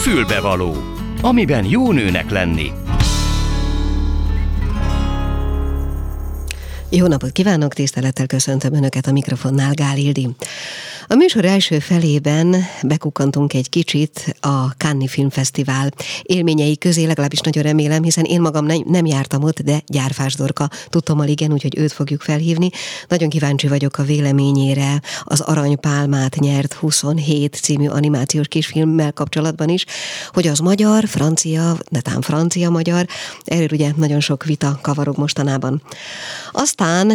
Fülbevaló, amiben jó nőnek lenni. Jó napot kívánok, tisztelettel köszöntöm Önöket a mikrofonnál, Gál Ildi. A műsor első felében bekukkantunk egy kicsit a Cannes Filmfesztivál élményei közé, legalábbis nagyon remélem, hiszen én magam nem, nem jártam ott, de Gyárfás Dorka tudtam igen, úgyhogy őt fogjuk felhívni. Nagyon kíváncsi vagyok a véleményére az Aranypálmát nyert 27 című animációs kisfilmmel kapcsolatban is, hogy az magyar, francia, netán francia-magyar, erről ugye nagyon sok vita kavarog mostanában. Aztán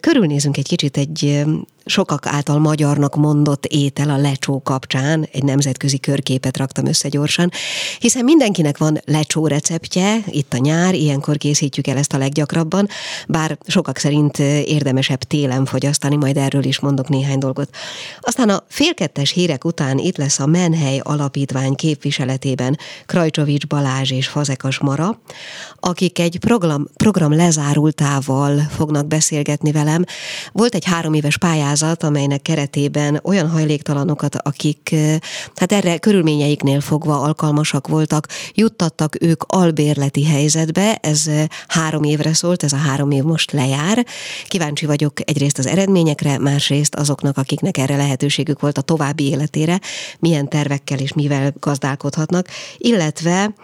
körülnézünk egy kicsit egy sokak által magyarnak mondott étel a lecsó kapcsán, egy nemzetközi körképet raktam össze gyorsan, hiszen mindenkinek van lecsó receptje, itt a nyár, ilyenkor készítjük el ezt a leggyakrabban, bár sokak szerint érdemesebb télen fogyasztani, majd erről is mondok néhány dolgot. Aztán a félkettes hírek után itt lesz a Menhely Alapítvány képviseletében Krajcsovics Balázs és Fazekas Mara, akik egy program, program lezárultával fognak beszélgetni velem. Volt egy három éves pályázat, pályázat, amelynek keretében olyan hajléktalanokat, akik hát erre körülményeiknél fogva alkalmasak voltak, juttattak ők albérleti helyzetbe, ez három évre szólt, ez a három év most lejár. Kíváncsi vagyok egyrészt az eredményekre, másrészt azoknak, akiknek erre lehetőségük volt a további életére, milyen tervekkel és mivel gazdálkodhatnak, illetve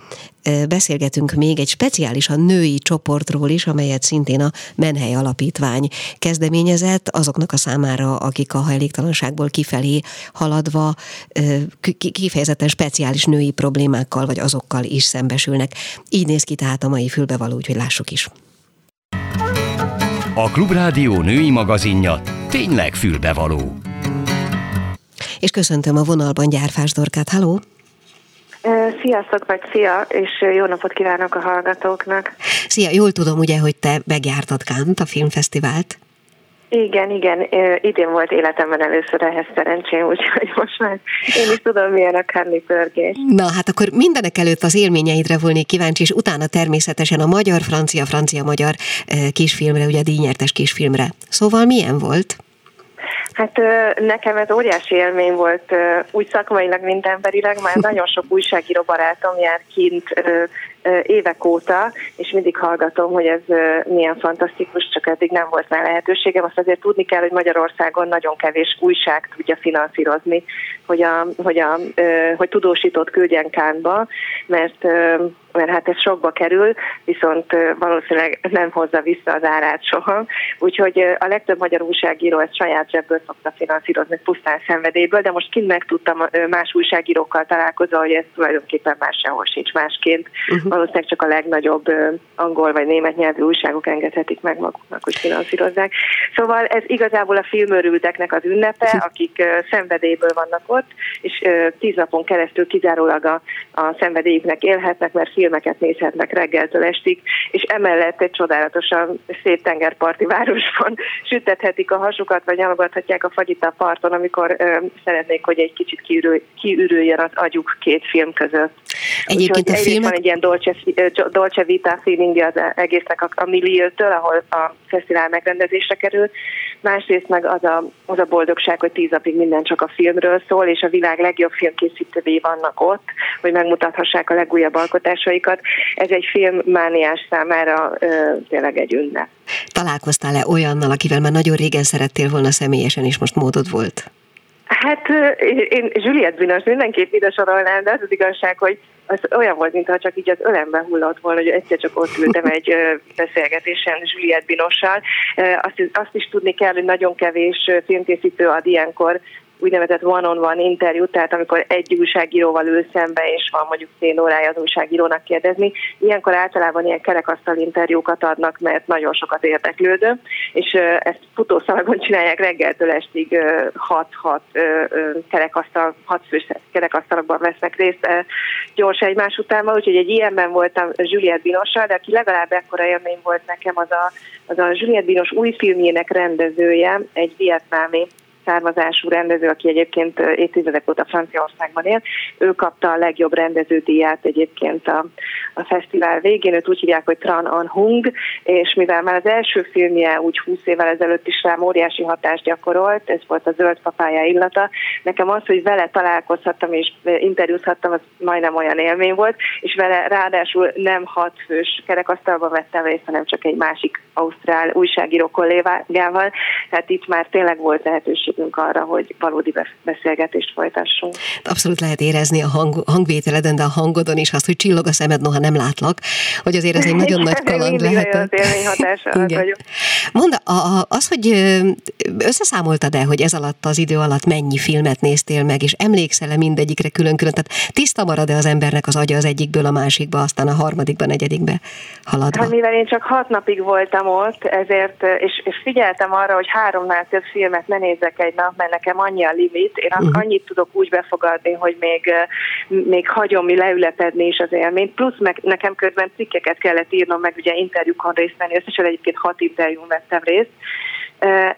beszélgetünk még egy speciálisan női csoportról is, amelyet szintén a Menhely Alapítvány kezdeményezett azoknak a számára, akik a hajléktalanságból kifelé haladva kifejezetten speciális női problémákkal vagy azokkal is szembesülnek. Így néz ki tehát a mai fülbevaló, úgyhogy lássuk is. A Klubrádió női magazinja tényleg fülbevaló. És köszöntöm a vonalban Gyárfás Dorkát. Halló! Sziasztok, vagy szia, és jó napot kívánok a hallgatóknak. Szia, jól tudom ugye, hogy te megjártad Kánt, a filmfesztivált. Igen, igen, idén volt életemben először ehhez szerencsém, úgyhogy most már én is tudom, milyen a Cannes pörgés. Na hát akkor mindenek előtt az élményeidre volnék kíváncsi, és utána természetesen a magyar, francia, francia-magyar kisfilmre, ugye a díjnyertes kisfilmre. Szóval milyen volt? Hát nekem ez óriási élmény volt úgy szakmailag, mint emberileg, már nagyon sok újságíró barátom jár kint évek óta, és mindig hallgatom, hogy ez milyen fantasztikus, csak eddig nem volt már lehetőségem. Azt azért tudni kell, hogy Magyarországon nagyon kevés újság tudja finanszírozni, hogy, a, hogy, a, hogy tudósított küldjen Kánba, mert mert hát ez sokba kerül, viszont valószínűleg nem hozza vissza az árát soha. Úgyhogy a legtöbb magyar újságíró ezt saját zsebből szokta finanszírozni pusztán szenvedélyből, de most kint megtudtam más újságírókkal találkozva, hogy ez tulajdonképpen más sehol sincs másként. Uh-huh. Valószínűleg csak a legnagyobb angol vagy német nyelvű újságok engedhetik meg maguknak, hogy finanszírozzák. Szóval ez igazából a filmörülteknek az ünnepe, akik szenvedélyből vannak ott, és tíz napon keresztül kizárólag a, a szenvedélyüknek élhetnek, mert filmeket nézhetnek reggeltől estig, és emellett egy csodálatosan szép tengerparti városban sütethetik a hasukat, vagy nyalogathatják a fagyit a parton, amikor ö, szeretnék, hogy egy kicsit kiürül, kiürüljön az agyuk két film között. Egyébként Úgyhogy a filmek... van egy ilyen dolce, dolce vita feelingje az egésznek a, a milliótől, ahol a fesztivál megrendezésre kerül. Másrészt meg az a, az a boldogság, hogy tíz napig minden csak a filmről szól, és a világ legjobb filmkészítői vannak ott, hogy megmutathassák a legújabb alkotásaikat. Ez egy filmmániás számára ö, tényleg egy ünnep. Találkoztál-e olyannal, akivel már nagyon régen szerettél volna személyesen, és most módod volt? Hát én Juliette Binoche mindenképp ide sorolnám, de az az igazság, hogy az olyan volt, mintha csak így az ölembe hullott volna, hogy egyszer csak ott ültem egy beszélgetésen Juliette Binossal. Azt, azt is tudni kell, hogy nagyon kevés filmkészítő ad ilyenkor úgynevezett one-on-one interjút, tehát amikor egy újságíróval ül szembe, és van mondjuk fél órája az újságírónak kérdezni. Ilyenkor általában ilyen kerekasztal interjúkat adnak, mert nagyon sokat érdeklődő, és ezt futószalagon csinálják reggeltől estig 6-6 kerekasztal, 6 fős kerekasztalokban vesznek részt gyors egymás után, úgyhogy egy ilyenben voltam Juliette Binossal, de aki legalább ekkora élmény volt nekem, az a, az a Juliette Binos új filmjének rendezője, egy vietnámi származású rendező, aki egyébként évtizedek óta Franciaországban él, ő kapta a legjobb rendeződíját egyébként a, a fesztivál végén, őt úgy hívják, hogy Tran An Hung, és mivel már az első filmje úgy 20 évvel ezelőtt is rám óriási hatást gyakorolt, ez volt a zöld papája illata, nekem az, hogy vele találkozhattam és interjúzhattam, az majdnem olyan élmény volt, és vele ráadásul nem hat fős kerekasztalban vettem részt, hanem csak egy másik ausztrál újságíró kollégával, tehát itt már tényleg volt lehetőségünk arra, hogy valódi beszélgetést folytassunk. Abszolút lehet érezni a hang, hangvételeden, de a hangodon is azt, hogy csillog a szemed, noha nem látlak, hogy azért ez egy nagyon nagy kaland lehet. Mondd, az, hogy összeszámoltad-e, hogy ez alatt az idő alatt mennyi filmet néztél meg, és emlékszel-e mindegyikre külön-külön, tehát tiszta marad-e az embernek az agya az egyikből a másikba, aztán a harmadikba, negyedikbe haladva? Hát mivel én csak hat napig voltam ott, ezért, és, és figyeltem arra, hogy háromnál több filmet ne nézzek egy nap, mert nekem annyi a limit, én uh-huh. annyit tudok úgy befogadni, hogy még, még hagyom mi leülepedni is az élményt, plusz meg nekem közben cikkeket kellett írnom, meg ugye interjúkon részt venni, összesen egyébként hat interjún vettem részt,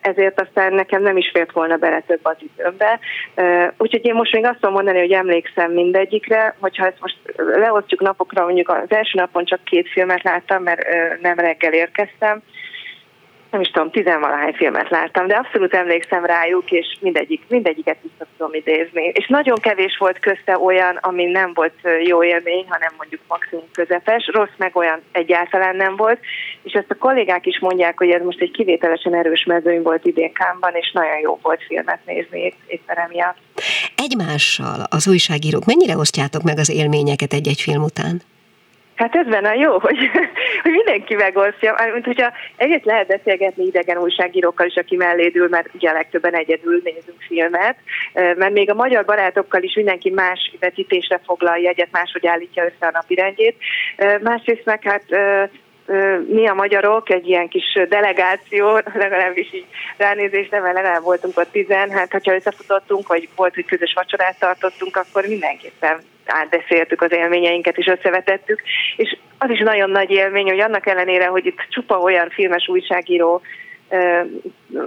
ezért aztán nekem nem is fért volna bele több az időmbe. Úgyhogy én most még azt tudom mondani, hogy emlékszem mindegyikre, hogyha ezt most leosztjuk napokra, mondjuk az első napon csak két filmet láttam, mert nem reggel érkeztem, nem is tudom, tizenvalahány filmet láttam, de abszolút emlékszem rájuk, és mindegyik, mindegyiket vissza tudom idézni. És nagyon kevés volt közte olyan, ami nem volt jó élmény, hanem mondjuk maximum közepes, rossz meg olyan egyáltalán nem volt, és ezt a kollégák is mondják, hogy ez most egy kivételesen erős mezőny volt idén Kámban, és nagyon jó volt filmet nézni éppen emiatt. Egymással az újságírók mennyire osztjátok meg az élményeket egy-egy film után? Hát ez benne jó, hogy, hogy mindenki megosztja, mint hogyha egyet lehet beszélgetni idegen újságírókkal is, aki melléd ül, mert ugye legtöbben egyedül nézünk filmet, mert még a magyar barátokkal is mindenki más vetítésre foglal jegyet, máshogy állítja össze a napirendjét. Másrészt meg hát mi a magyarok, egy ilyen kis delegáció, legalábbis így ránézésre, mert legalább voltunk ott tizen, hát ha összefutottunk, vagy volt, hogy közös vacsorát tartottunk, akkor mindenképpen átbeszéltük az élményeinket és összevetettük, és az is nagyon nagy élmény, hogy annak ellenére, hogy itt csupa olyan filmes újságíró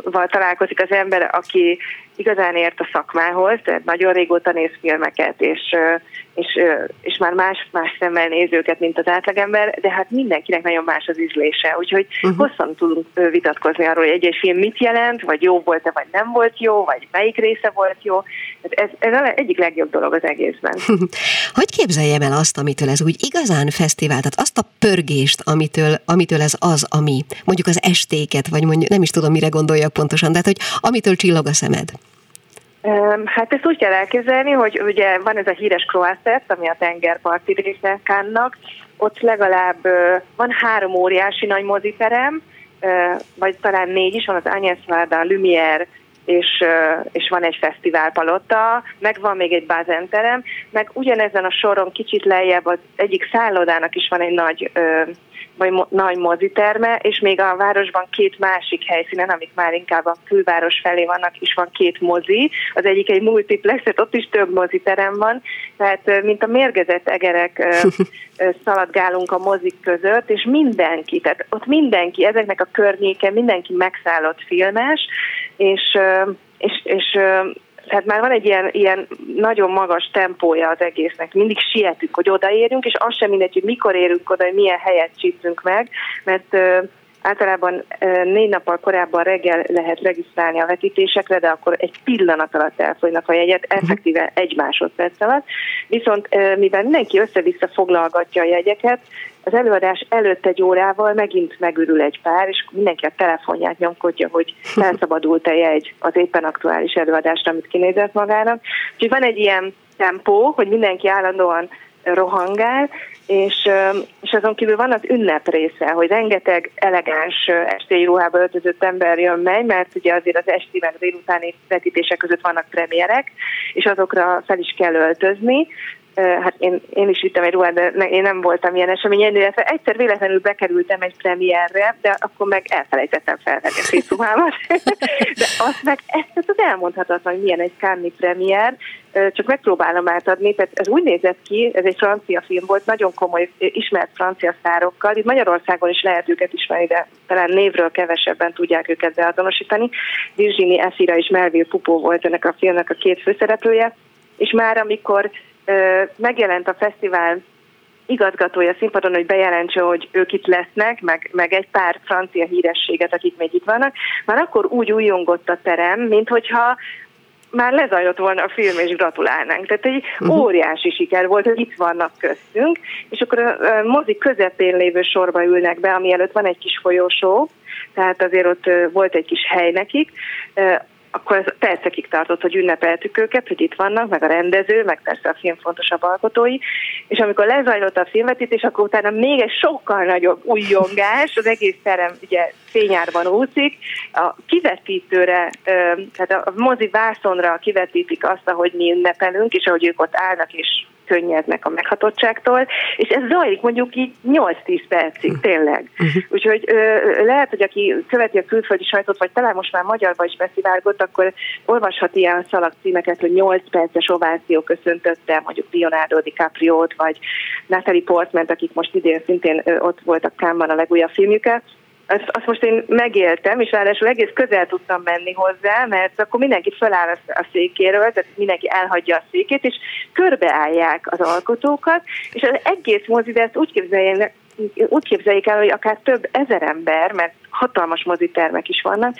val találkozik az ember, aki igazán ért a szakmához, tehát nagyon régóta néz filmeket, és, és, és már más, más szemmel néz őket, mint az átlagember, de hát mindenkinek nagyon más az ízlése, úgyhogy uh-huh. hosszan tudunk vitatkozni arról, hogy egy-egy film mit jelent, vagy jó volt-e, vagy nem volt jó, vagy melyik része volt jó. Ez, ez az egyik legjobb dolog az egészben. hogy képzeljem el azt, amitől ez úgy igazán fesztivál, tehát azt a pörgést, amitől, amitől ez az, ami mondjuk az estéket, vagy mondjuk nem is tudom, mire gondoljak pontosan, tehát hogy amitől csillog a szemed. Hát ezt úgy kell elképzelni, hogy ugye van ez a híres croisset, ami a tengerparti része Kánnak, ott legalább van három óriási nagy moziterem, vagy talán négy is, van az Agnes Varda, Lumière, és, és van egy fesztiválpalota, meg van még egy bázenterem, meg ugyanezen a soron kicsit lejjebb az egyik szállodának is van egy nagy vagy mo- nagy moziterme, és még a városban két másik helyszínen, amik már inkább a külváros felé vannak, is van két mozi. Az egyik egy multiplex, tehát ott is több moziterem van, tehát mint a mérgezett egerek szaladgálunk a mozik között, és mindenki, tehát ott mindenki, ezeknek a környéke, mindenki megszállott filmes, és és, és tehát már van egy ilyen, ilyen nagyon magas tempója az egésznek. Mindig sietünk, hogy odaérjünk, és az sem mindegy, hogy mikor érünk oda, hogy milyen helyet csípünk meg, mert Általában négy nappal korábban reggel lehet regisztrálni a vetítésekre, de akkor egy pillanat alatt elfogynak a jegyet, mhm. effektíve egy másodperc alatt. Viszont mivel mindenki össze-vissza foglalgatja a jegyeket, az előadás előtt egy órával megint megürül egy pár, és mindenki a telefonját nyomkodja, hogy felszabadult-e jegy az éppen aktuális előadásra, amit kinézett magának. Úgyhogy van egy ilyen tempó, hogy mindenki állandóan rohangál, és, és azon kívül van az ünnep része, hogy rengeteg elegáns esti ruhába öltözött ember jön megy, mert ugye azért az esti meg délutáni vetítések között vannak premierek, és azokra fel is kell öltözni, hát én, én is vittem egy ruhát, de én nem voltam ilyen eseményen, illetve egyszer véletlenül bekerültem egy premierre, de akkor meg elfelejtettem felvenni a két ruhámat. de azt meg ezt az elmondhatatlan, hogy milyen egy Cannes premier, csak megpróbálom átadni, tehát ez úgy nézett ki, ez egy francia film volt, nagyon komoly, ismert francia szárokkal, itt Magyarországon is lehet őket ismerni, de talán névről kevesebben tudják őket beazonosítani. Virginie Efira és Melville Pupó volt ennek a filmnek a két főszereplője, és már amikor megjelent a fesztivál igazgatója színpadon, hogy bejelentse, hogy ők itt lesznek, meg, meg egy pár francia hírességet, akik még itt vannak, már akkor úgy újongott a terem, mint hogyha már lezajlott volna a film, és gratulálnánk. Tehát egy uh-huh. óriási siker volt, hogy itt vannak köztünk, és akkor a mozi közepén lévő sorba ülnek be, ami előtt van egy kis folyósó, tehát azért ott volt egy kis hely nekik, akkor ez percekig tartott, hogy ünnepeltük őket, hogy itt vannak, meg a rendező, meg persze a film fontosabb alkotói, és amikor lezajlott a filmvetítés, akkor utána még egy sokkal nagyobb újongás, az egész terem ugye fényárban úszik, a kivetítőre, tehát a mozi vászonra kivetítik azt, ahogy mi ünnepelünk, és ahogy ők ott állnak és könnyednek a meghatottságtól, és ez zajlik mondjuk így 8-10 percig, hm. tényleg. Uh-huh. Úgyhogy ö, lehet, hogy aki követi a külföldi sajtót, vagy talán most már magyarba is beszivárgott, akkor olvashat ilyen szalagcímeket, hogy 8 perces ováció köszöntötte mondjuk Leonardo DiCaprio-t, vagy Natalie Portman, akik most idén szintén ott voltak Kámban a legújabb filmjüket, azt, azt most én megéltem, és ráadásul egész közel tudtam menni hozzá, mert akkor mindenki feláll a székéről, tehát mindenki elhagyja a székét, és körbeállják az alkotókat, és az egész mozi, de ezt úgy képzeljék, úgy képzeljék el, hogy akár több ezer ember, mert hatalmas mozitermek is vannak,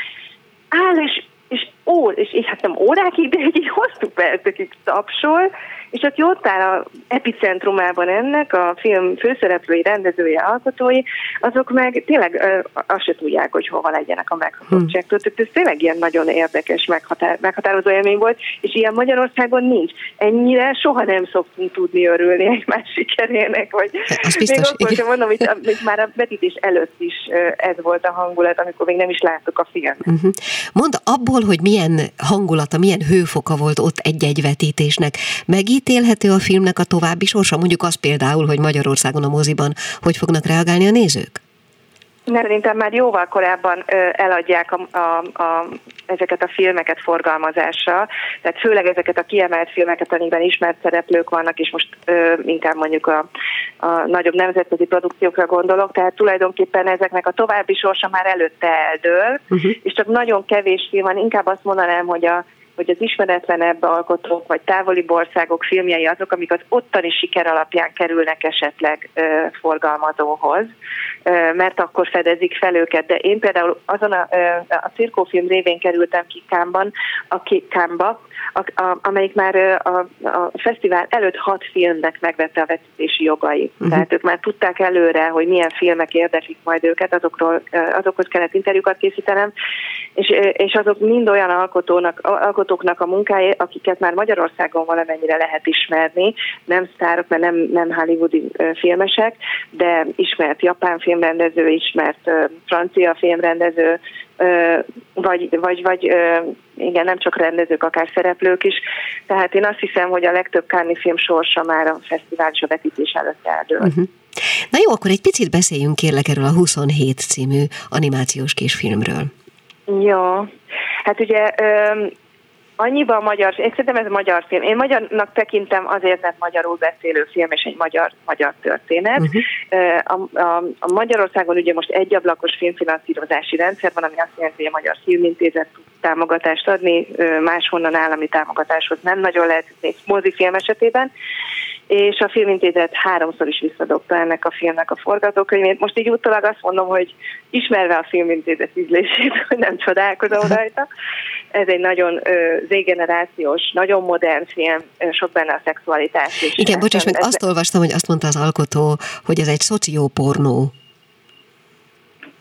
áll és, és ó, és, és hát nem órákig, de egy hosszú percekig tapsol, és aki ott áll a epicentrumában ennek, a film főszereplői, rendezője, alkotói, azok meg tényleg azt se tudják, hogy hova legyenek a meghatottságtól. Hmm. Tehát ez tényleg ilyen nagyon érdekes, meghatár, meghatározó élmény volt, és ilyen Magyarországon nincs. Ennyire soha nem szoktunk tudni örülni egymás sikerének, vagy az biztos, még akkor sem mondom, hogy, hogy már a vetítés előtt is ez volt a hangulat, amikor még nem is láttuk a filmet. Uh-huh. Mondd abból, hogy milyen hangulata, milyen hőfoka volt ott egy-egy vetítésnek, megint megítélhető a filmnek a további sorsa? Mondjuk az például, hogy Magyarországon a moziban hogy fognak reagálni a nézők? Szerintem már jóval korábban eladják a, a, a, ezeket a filmeket forgalmazásra, tehát főleg ezeket a kiemelt filmeket, amiben ismert szereplők vannak, és most ö, inkább mondjuk a, a nagyobb nemzetközi produkciókra gondolok, tehát tulajdonképpen ezeknek a további sorsa már előtte eldől, uh-huh. és csak nagyon kevés film van, inkább azt mondanám, hogy a hogy az ismeretlenebb alkotók vagy távoli országok filmjei azok, amik az ottani siker alapján kerülnek esetleg forgalmazóhoz, mert akkor fedezik fel őket. De én például azon a, a cirkófilm révén kerültem ki Kámban, a Kámba, a, a, amelyik már a, a fesztivál előtt hat filmnek megvette a vetítési jogai. Uh-huh. Tehát ők már tudták előre, hogy milyen filmek érdeklik majd őket, azokról, azokhoz kellett interjúkat készítenem, és, és azok mind olyan alkotónak, alkotóknak a munkája, akiket már Magyarországon valamennyire lehet ismerni, nem sztárok, mert nem, nem hollywoodi filmesek, de ismert japán filmrendező, ismert francia filmrendező, vagy, vagy, vagy igen, nem csak rendezők, akár szereplők is. Tehát én azt hiszem, hogy a legtöbb Kárni film sorsa már a fesztivál és a vetítés előtt eldől. Uh-huh. Na jó, akkor egy picit beszéljünk kérlek erről a 27 című animációs kisfilmről. Jó, hát ugye annyiban magyar, én szerintem ez a magyar film. Én magyarnak tekintem azért, mert magyarul beszélő film és egy magyar, magyar történet. Uh-huh. A, a, a Magyarországon ugye most egy ablakos filmfinanszírozási rendszer van, ami azt jelenti, hogy a Magyar Filmintézet tud támogatást adni, máshonnan állami támogatáshoz nem nagyon lehet mozifilm esetében és a filmintézet háromszor is visszadobta ennek a filmnek a forgatókönyvét. Most így utólag azt mondom, hogy ismerve a filmintézet ízlését, hogy nem csodálkozom rajta. Ez egy nagyon z-generációs, nagyon modern film, sok benne a szexualitás is. Igen, bocsáss meg, azt olvastam, hogy azt mondta az alkotó, hogy ez egy szociopornó.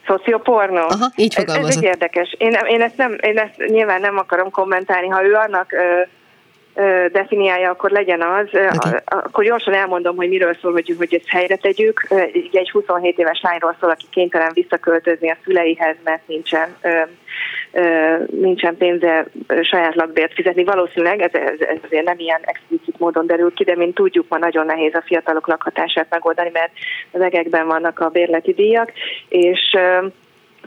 Szociopornó? Aha, így fogalmazott. Ez, ez érdekes. Én, én, ezt nem, én ezt nyilván nem akarom kommentálni. Ha ő annak definiálja, akkor legyen az. Okay. Akkor gyorsan elmondom, hogy miről szól, hogy, hogy ezt helyre tegyük. Egy 27 éves lányról szól, aki kénytelen visszaköltözni a szüleihez, mert nincsen nincsen pénze saját lakbért fizetni. Valószínűleg ez, ez, ez azért nem ilyen explicit módon derül ki, de mint tudjuk, ma nagyon nehéz a fiatalok lakhatását megoldani, mert az egekben vannak a bérleti díjak, és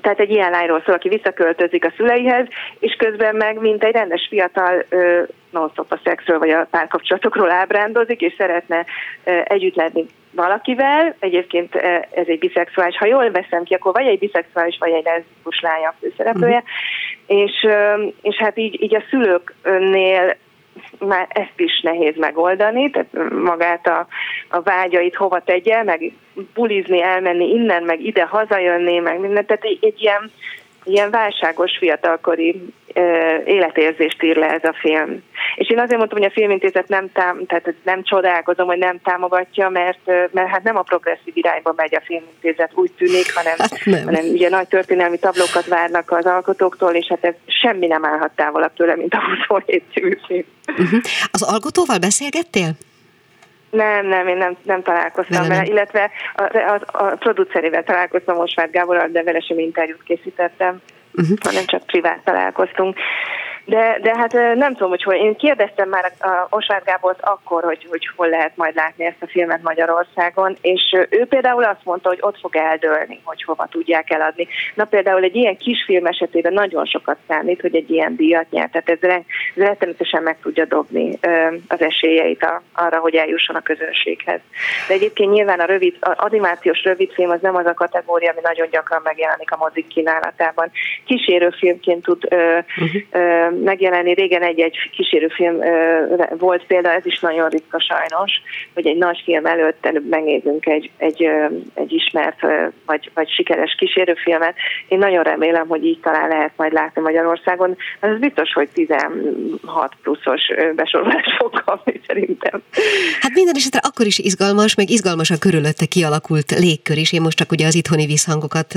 tehát egy ilyen lányról szól, aki visszaköltözik a szüleihez, és közben meg, mint egy rendes fiatal non-stop a szexről vagy a párkapcsolatokról ábrándozik, és szeretne együtt lenni valakivel, egyébként ez egy biszexuális, ha jól veszem ki, akkor vagy egy biszexuális, vagy egy leszbikus lány a főszereplője, uh-huh. és, és hát így, így a szülőknél már ezt is nehéz megoldani, tehát magát a, a vágyait hova tegye, meg bulizni, elmenni innen, meg ide hazajönni, meg minden, tehát egy, egy ilyen ilyen válságos fiatalkori életérzést ír le ez a film. És én azért mondtam, hogy a filmintézet nem, tám, tehát nem csodálkozom, hogy nem támogatja, mert, mert hát nem a progresszív irányba megy a filmintézet, úgy tűnik, hanem, hát hanem ugye nagy történelmi tablókat várnak az alkotóktól, és hát ez semmi nem állhat távolabb tőle, mint a 27 című film. Uh-huh. Az alkotóval beszélgettél? Nem, nem, én nem, nem találkoztam vele, illetve a, a, a producerével találkoztam Osvárd Gáborral, de vele sem interjút készítettem, uh-huh. hanem csak privát találkoztunk. De, de hát nem tudom, hogy hol. Én kérdeztem már a Osvár Gábort akkor, hogy, hogy hol lehet majd látni ezt a filmet Magyarországon, és ő például azt mondta, hogy ott fog eldőlni, hogy hova tudják eladni. Na például egy ilyen kisfilm esetében nagyon sokat számít, hogy egy ilyen díjat nyert, tehát ez, rettenetesen meg tudja dobni az esélyeit a, arra, hogy eljusson a közönséghez. De egyébként nyilván a rövid, az animációs rövidfilm az nem az a kategória, ami nagyon gyakran megjelenik a mozik kínálatában. Kísérőfilmként tud ö, uh-huh. ö, megjelenni. Régen egy-egy kísérőfilm volt példa, ez is nagyon ritka sajnos, hogy egy nagy film előtt megnézünk egy, egy, egy ismert vagy, vagy sikeres kísérőfilmet. Én nagyon remélem, hogy így talán lehet majd látni Magyarországon. Ez biztos, hogy 16 pluszos besorolás fog kapni szerintem. Hát minden esetre akkor is izgalmas, meg izgalmas a körülötte kialakult légkör is. Én most csak ugye az itthoni visszhangokat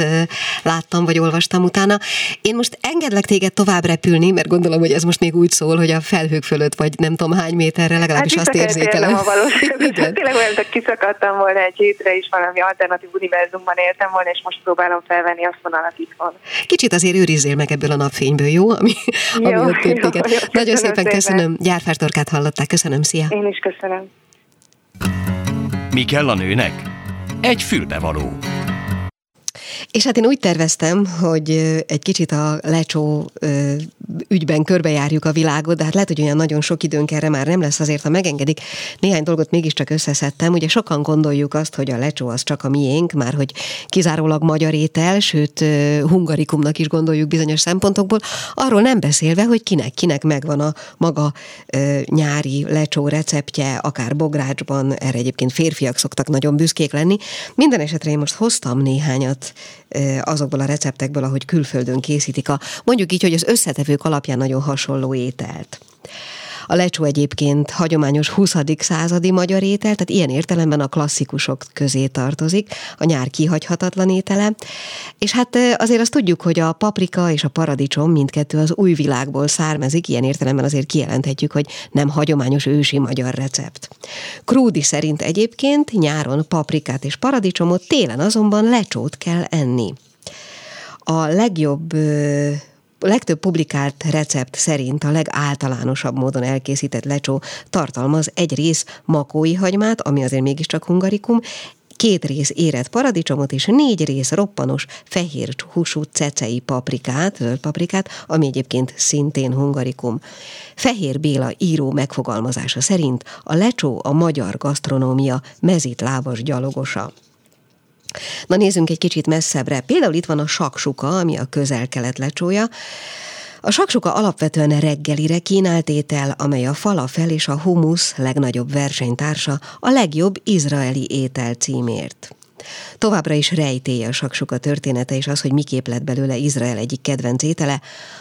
láttam, vagy olvastam utána. Én most engedlek téged tovább repülni, mert gondolom, gondolom, hogy ez most még úgy szól, hogy a felhők fölött vagy nem tudom hány méterre, legalábbis hát azt érzékelem. a Tényleg olyan, hogy kiszakadtam volna egy hétre is valami alternatív univerzumban éltem volna, és most próbálom felvenni azt vonalat van. Kicsit azért őrizzél meg ebből a napfényből, jó? Ami, jó, ami ott jó, jó, jó, Nagyon szépen, szépen köszönöm. Gyárfás hallották, köszönöm, szia. Én is köszönöm. Mi kell a nőnek? Egy fülbevaló. És hát én úgy terveztem, hogy egy kicsit a lecsó ügyben körbejárjuk a világot, de hát lehet, hogy olyan nagyon sok időnk erre már nem lesz, azért ha megengedik, néhány dolgot mégiscsak összeszedtem. Ugye sokan gondoljuk azt, hogy a lecsó az csak a miénk, már hogy kizárólag magyar étel, sőt hungarikumnak is gondoljuk bizonyos szempontokból, arról nem beszélve, hogy kinek-kinek megvan a maga nyári lecsó receptje, akár bográcsban, erre egyébként férfiak szoktak nagyon büszkék lenni. Minden esetre én most hoztam néhányat azokból a receptekből, ahogy külföldön készítik a, mondjuk így, hogy az összetevők alapján nagyon hasonló ételt. A lecsó egyébként hagyományos 20. századi magyar étel, tehát ilyen értelemben a klasszikusok közé tartozik, a nyár kihagyhatatlan étele. És hát azért azt tudjuk, hogy a paprika és a paradicsom mindkettő az új világból származik, ilyen értelemben azért kijelenthetjük, hogy nem hagyományos ősi magyar recept. Krúdi szerint egyébként nyáron paprikát és paradicsomot, télen azonban lecsót kell enni. A legjobb legtöbb publikált recept szerint a legáltalánosabb módon elkészített lecsó tartalmaz egy rész makói hagymát, ami azért mégiscsak hungarikum, két rész érett paradicsomot és négy rész roppanos fehér húsú cecei paprikát, zöld paprikát, ami egyébként szintén hungarikum. Fehér Béla író megfogalmazása szerint a lecsó a magyar gasztronómia mezitlábas gyalogosa. Na nézzünk egy kicsit messzebbre. Például itt van a saksuka, ami a közel-kelet lecsója. A saksuka alapvetően reggelire kínált étel, amely a falafel és a humusz legnagyobb versenytársa a legjobb izraeli étel címért. Továbbra is rejtély a saksuka története, és az, hogy miképp lett belőle Izrael egyik kedvenc étele.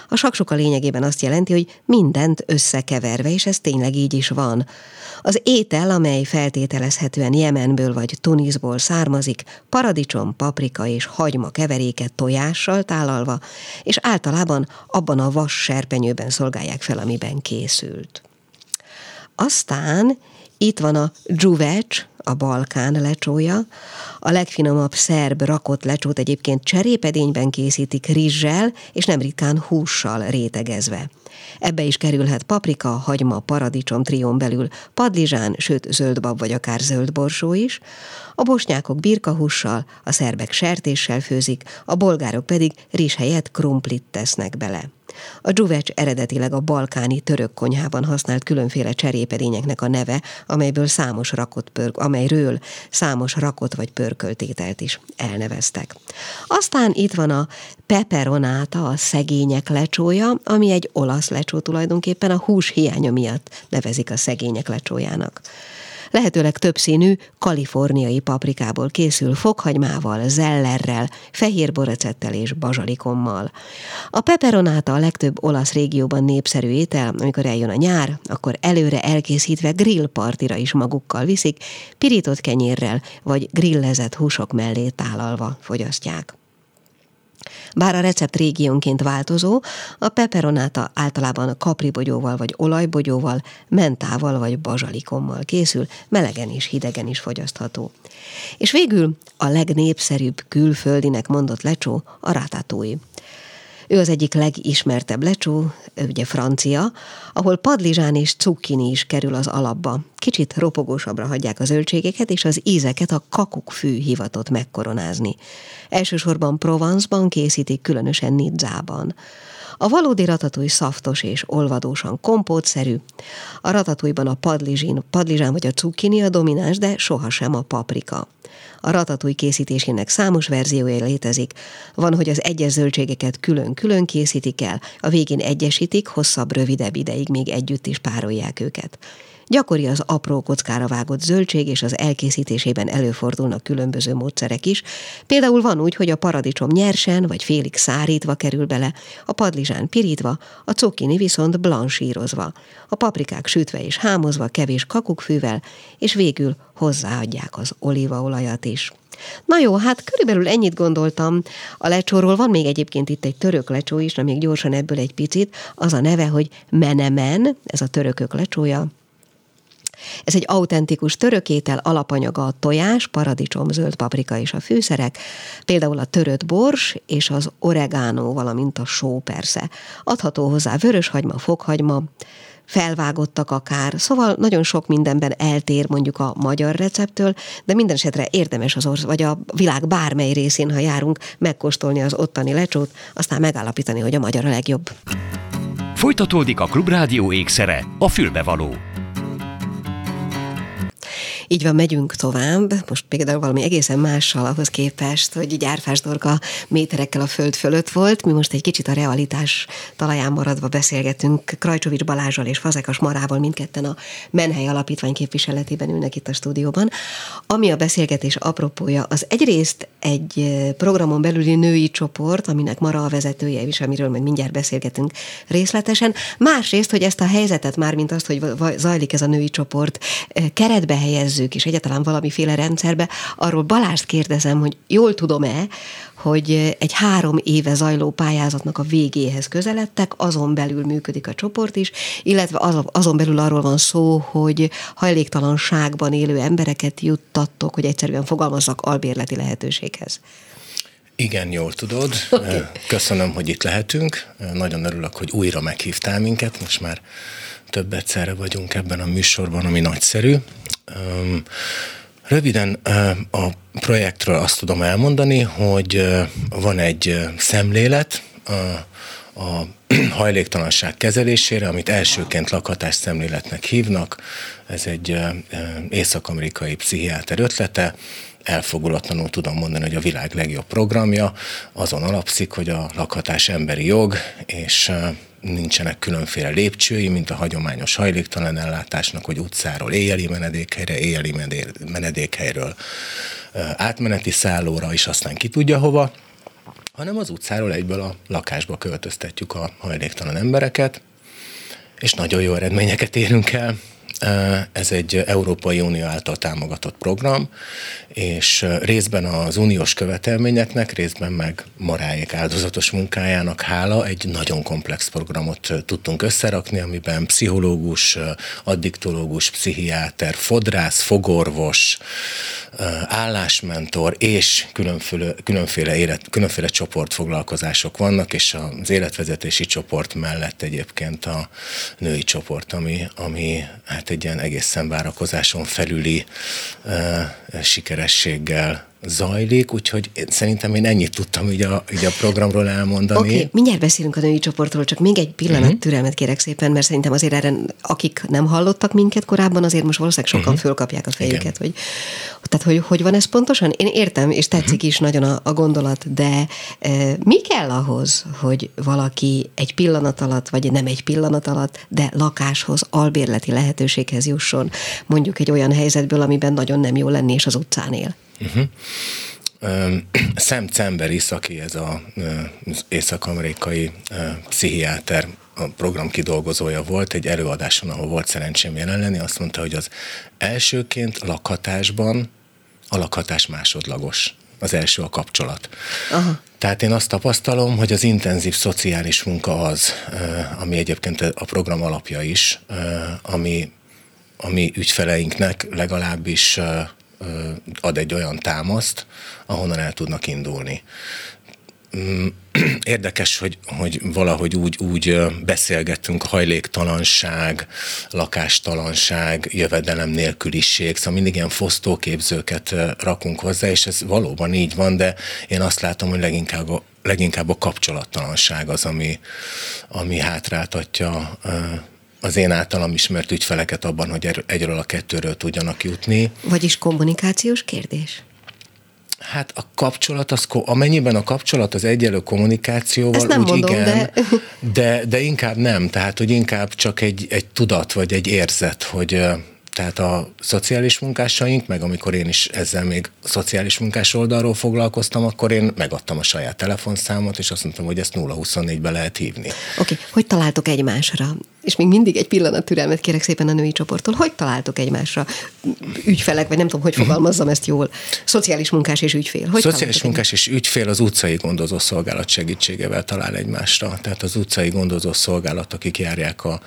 A saksuka lényegében azt jelenti, hogy mindent összekeverve, és ez tényleg így is van. Az étel, amely feltételezhetően Jemenből vagy Tunisból származik, paradicsom, paprika és hagyma keveréket tojással tálalva, és általában abban a vas serpenyőben szolgálják fel, amiben készült. Aztán itt van a dzsuvecs, a Balkán lecsója. A legfinomabb szerb rakott lecsót egyébként cserépedényben készítik rizssel, és nem ritkán hússal rétegezve. Ebbe is kerülhet paprika, hagyma, paradicsom trión belül, padlizsán, sőt zöldbab vagy akár zöldborsó is. A bosnyákok birkahússal, a szerbek sertéssel főzik, a bolgárok pedig rizs helyett krumplit tesznek bele. A dzsuvecs eredetileg a balkáni török konyhában használt különféle cserépedényeknek a neve, amelyből számos rakott pörk, amelyről számos rakott vagy pörköltételt is elneveztek. Aztán itt van a peperonáta, a szegények lecsója, ami egy olasz lecsó tulajdonképpen a hús hiánya miatt nevezik a szegények lecsójának lehetőleg többszínű kaliforniai paprikából készül fokhagymával, zellerrel, fehér és bazsalikommal. A peperonáta a legtöbb olasz régióban népszerű étel, amikor eljön a nyár, akkor előre elkészítve grillpartira is magukkal viszik, pirított kenyérrel vagy grillezett húsok mellé tálalva fogyasztják. Bár a recept régiónként változó, a peperonáta általában kapribogyóval vagy olajbogyóval, mentával vagy bazsalikommal készül, melegen és hidegen is fogyasztható. És végül a legnépszerűbb külföldinek mondott lecsó a ratatouille. Ő az egyik legismertebb lecsó, ugye francia, ahol padlizsán és cukkini is kerül az alapba. Kicsit ropogósabbra hagyják a zöldségeket, és az ízeket a kakukkfű hivatott megkoronázni. Elsősorban Provence-ban készítik, különösen Nidzában. A valódi ratatúj szaftos és olvadósan kompótszerű. A ratatújban a padlizsin, padlizsán vagy a cukkini a domináns, de sohasem a paprika. A ratatúj készítésének számos verziója létezik. Van, hogy az egyes zöldségeket külön-külön készítik el, a végén egyesítik, hosszabb, rövidebb ideig még együtt is párolják őket. Gyakori az apró kockára vágott zöldség, és az elkészítésében előfordulnak különböző módszerek is. Például van úgy, hogy a paradicsom nyersen vagy félig szárítva kerül bele, a padlizsán pirítva, a cukkini viszont blansírozva, a paprikák sütve és hámozva kevés kakukkfűvel, és végül hozzáadják az olívaolajat is. Na jó, hát körülbelül ennyit gondoltam. A lecsóról van még egyébként itt egy török lecsó is, na még gyorsan ebből egy picit. Az a neve, hogy menemen, ez a törökök lecsója, ez egy autentikus törökétel, alapanyaga a tojás, paradicsom, zöld paprika és a fűszerek, például a törött bors és az oregano, valamint a só persze. Adható hozzá vöröshagyma, fokhagyma, felvágottak akár, szóval nagyon sok mindenben eltér mondjuk a magyar receptől, de minden esetre érdemes az orsz, vagy a világ bármely részén, ha járunk, megkóstolni az ottani lecsót, aztán megállapítani, hogy a magyar a legjobb. Folytatódik a Klubrádió ékszere, a fülbevaló. Így van, megyünk tovább, most például valami egészen mással ahhoz képest, hogy így árfás dorka méterekkel a föld fölött volt. Mi most egy kicsit a realitás talaján maradva beszélgetünk Krajcsovics Balázsal és Fazekas Marával, mindketten a Menhely Alapítvány képviseletében ülnek itt a stúdióban. Ami a beszélgetés apropója, az egyrészt egy programon belüli női csoport, aminek Mara a vezetője, és amiről majd mindjárt beszélgetünk részletesen. Másrészt, hogy ezt a helyzetet, már mint azt, hogy zajlik ez a női csoport, keretbe helyezzük, és egyáltalán valamiféle rendszerbe. Arról Balást kérdezem, hogy jól tudom-e, hogy egy három éve zajló pályázatnak a végéhez közeledtek, azon belül működik a csoport is, illetve azon belül arról van szó, hogy hajléktalanságban élő embereket juttattok, hogy egyszerűen fogalmazzak albérleti lehetőséghez. Igen, jól tudod. Okay. Köszönöm, hogy itt lehetünk. Nagyon örülök, hogy újra meghívtál minket. Most már több egyszerre vagyunk ebben a műsorban, ami nagyszerű. Röviden a projektről azt tudom elmondani, hogy van egy szemlélet a hajléktalanság kezelésére, amit elsőként lakhatás szemléletnek hívnak. Ez egy észak-amerikai pszichiáter ötlete, elfogulatlanul tudom mondani, hogy a világ legjobb programja. Azon alapszik, hogy a lakhatás emberi jog, és nincsenek különféle lépcsői, mint a hagyományos hajléktalan ellátásnak, hogy utcáról éjjeli menedékhelyre, éjjeli menedékhelyről átmeneti szállóra, és aztán ki tudja hova, hanem az utcáról egyből a lakásba költöztetjük a hajléktalan embereket, és nagyon jó eredményeket érünk el. Ez egy Európai Unió által támogatott program, és részben az uniós követelményeknek, részben meg Maráék áldozatos munkájának hála egy nagyon komplex programot tudtunk összerakni, amiben pszichológus, addiktológus, pszichiáter, fodrász, fogorvos, állásmentor és különféle, különféle, élet, különféle csoportfoglalkozások vannak, és az életvezetési csoport mellett egyébként a női csoport, ami, ami hát egy ilyen egészen várakozáson felüli uh, sikerességgel zajlik, úgyhogy szerintem én ennyit tudtam így a, így a programról elmondani. Oké, okay, mindjárt beszélünk a női csoportról, csak még egy pillanat uh-huh. türelmet kérek szépen, mert szerintem azért erre, akik nem hallottak minket korábban, azért most valószínűleg sokan uh-huh. fölkapják a fejüket, hogy, tehát hogy, hogy van ez pontosan? Én értem, és tetszik uh-huh. is nagyon a, a gondolat, de e, mi kell ahhoz, hogy valaki egy pillanat alatt, vagy nem egy pillanat alatt, de lakáshoz, albérleti lehetőséghez jusson, mondjuk egy olyan helyzetből, amiben nagyon nem jó lenni, és az utcán él? Uh-huh. Sam Cemberis, aki ez a, az észak-amerikai pszichiáter, a program kidolgozója volt, egy előadáson, ahol volt szerencsém jelen lenni, azt mondta, hogy az elsőként lakhatásban a lakhatás másodlagos. Az első a kapcsolat. Aha. Tehát én azt tapasztalom, hogy az intenzív szociális munka az, ami egyébként a program alapja is, ami, ami ügyfeleinknek legalábbis ad egy olyan támaszt, ahonnan el tudnak indulni. Mm, érdekes, hogy, hogy valahogy úgy, úgy beszélgettünk hajléktalanság, lakástalanság, jövedelem nélküliség, szóval mindig ilyen fosztóképzőket rakunk hozzá, és ez valóban így van, de én azt látom, hogy leginkább a, leginkább a kapcsolattalanság az, ami, ami hátráltatja az én általam ismert ügyfeleket abban, hogy egyről a kettőről tudjanak jutni. Vagyis kommunikációs kérdés? Hát a kapcsolat, az, amennyiben a kapcsolat az egyelő kommunikációval, Ezt nem úgy mondom, igen, de... de... De inkább nem, tehát hogy inkább csak egy, egy tudat, vagy egy érzet, hogy tehát a szociális munkásaink, meg amikor én is ezzel még a szociális munkás oldalról foglalkoztam, akkor én megadtam a saját telefonszámot, és azt mondtam, hogy ezt 0-24-be lehet hívni. Oké, okay. hogy találtok egymásra? És még mindig egy pillanat türelmet kérek szépen a női csoporttól. Hogy találtok egymásra? Ügyfelek, vagy nem tudom, hogy fogalmazzam ezt jól. Szociális munkás és ügyfél. Hogy Szociális munkás és ügyfél az utcai gondozó szolgálat segítségevel talál egymásra. Tehát az utcai gondozó szolgálat, akik járják a,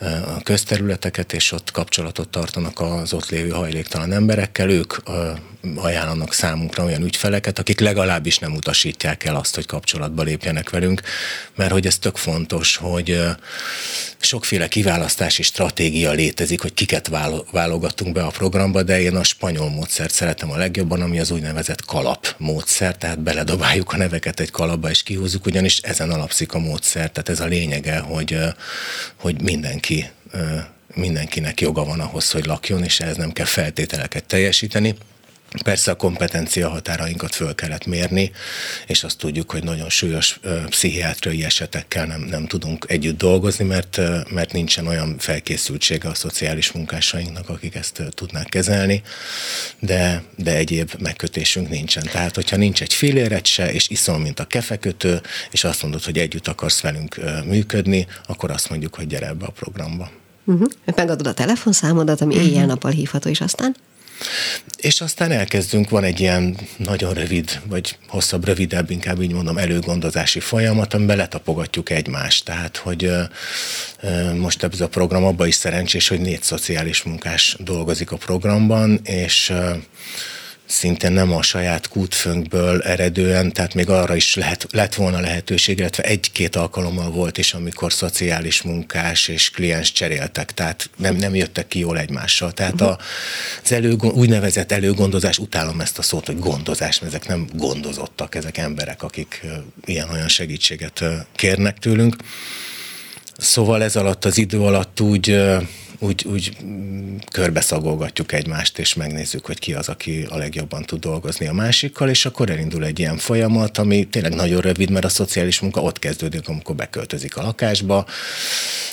a közterületeket, és ott kapcsolatot tartanak az ott lévő hajléktalan emberekkel, ők ajánlanak számunkra olyan ügyfeleket, akik legalábbis nem utasítják el azt, hogy kapcsolatba lépjenek velünk, mert hogy ez tök fontos, hogy sokféle kiválasztási stratégia létezik, hogy kiket válogatunk be a programba, de én a spanyol módszert szeretem a legjobban, ami az úgynevezett kalap módszer, tehát beledobáljuk a neveket egy kalapba és kihúzzuk, ugyanis ezen alapszik a módszer, tehát ez a lényege, hogy, hogy mindenki mindenkinek joga van ahhoz, hogy lakjon, és ehhez nem kell feltételeket teljesíteni. Persze a kompetencia határainkat föl kellett mérni, és azt tudjuk, hogy nagyon súlyos pszichiátriai esetekkel nem, nem tudunk együtt dolgozni, mert, mert nincsen olyan felkészültsége a szociális munkásainknak, akik ezt tudnák kezelni, de, de egyéb megkötésünk nincsen. Tehát, hogyha nincs egy filéret se, és iszol, mint a kefekötő, és azt mondod, hogy együtt akarsz velünk működni, akkor azt mondjuk, hogy gyere ebbe a programba. Uh-huh. Megadod a telefonszámodat, ami uh-huh. éjjel-nappal hívható, és aztán? És aztán elkezdünk, van egy ilyen nagyon rövid, vagy hosszabb, rövidebb, inkább így mondom, előgondozási folyamat, amiben letapogatjuk egymást. Tehát, hogy most ez a program abban is szerencsés, hogy négy szociális munkás dolgozik a programban, és szinte nem a saját kútfönkből eredően, tehát még arra is lehet, lett volna lehetőség, illetve egy-két alkalommal volt is, amikor szociális munkás és kliens cseréltek, tehát nem, nem jöttek ki jól egymással. Tehát a, az elő, úgynevezett előgondozás, utálom ezt a szót, hogy gondozás, mert ezek nem gondozottak, ezek emberek, akik ilyen-olyan segítséget kérnek tőlünk. Szóval ez alatt az idő alatt úgy úgy, úgy körbeszagolgatjuk egymást, és megnézzük, hogy ki az, aki a legjobban tud dolgozni a másikkal, és akkor elindul egy ilyen folyamat, ami tényleg nagyon rövid, mert a szociális munka ott kezdődik, amikor beköltözik a lakásba,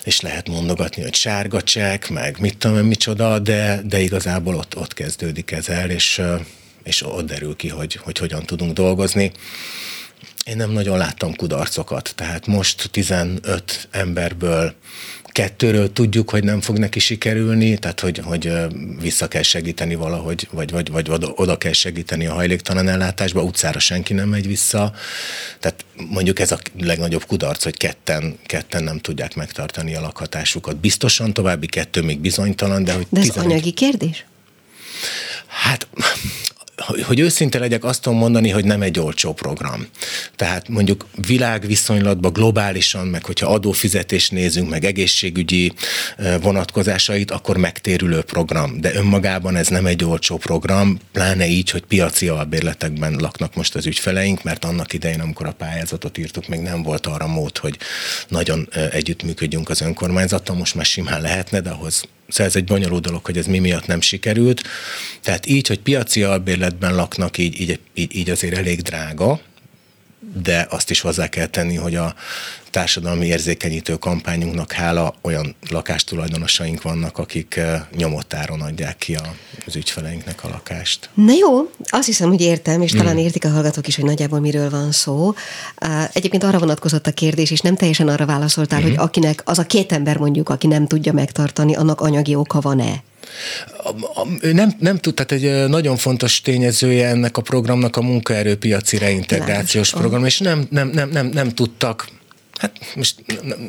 és lehet mondogatni, hogy sárga csekk, meg mit tudom micsoda, de, de igazából ott, ott kezdődik ez el, és, és ott derül ki, hogy, hogy hogyan tudunk dolgozni. Én nem nagyon láttam kudarcokat, tehát most 15 emberből kettőről tudjuk, hogy nem fog neki sikerülni, tehát hogy, hogy vissza kell segíteni valahogy, vagy, vagy, vagy oda kell segíteni a hajléktalan ellátásba, utcára senki nem megy vissza. Tehát mondjuk ez a legnagyobb kudarc, hogy ketten, ketten nem tudják megtartani a lakhatásukat. Biztosan további kettő még bizonytalan, de hogy... De ez 11... anyagi kérdés? Hát hogy őszinte legyek, azt tudom mondani, hogy nem egy olcsó program. Tehát mondjuk világviszonylatban globálisan, meg hogyha adófizetést nézünk, meg egészségügyi vonatkozásait, akkor megtérülő program. De önmagában ez nem egy olcsó program, pláne így, hogy piaci albérletekben laknak most az ügyfeleink, mert annak idején, amikor a pályázatot írtuk, még nem volt arra mód, hogy nagyon együttműködjünk az önkormányzattal, most már simán lehetne, de ahhoz Szóval ez egy bonyolult dolog, hogy ez mi miatt nem sikerült. Tehát így, hogy piaci albérletben laknak, így, így, így, azért elég drága, de azt is hozzá kell tenni, hogy a társadalmi érzékenyítő kampányunknak hála olyan lakástulajdonosaink vannak, akik eh, nyomottáron adják ki az ügyfeleinknek a lakást. Na jó, azt hiszem, hogy értem, és talán mm. értik a hallgatók is, hogy nagyjából miről van szó. Egyébként arra vonatkozott a kérdés, és nem teljesen arra válaszoltál, mm. hogy akinek az a két ember mondjuk, aki nem tudja megtartani, annak anyagi oka van-e? Nem, nem tud, tehát egy nagyon fontos tényezője ennek a programnak a munkaerőpiaci reintegrációs Lános. program, és nem, nem, nem, nem, nem tudtak Hát most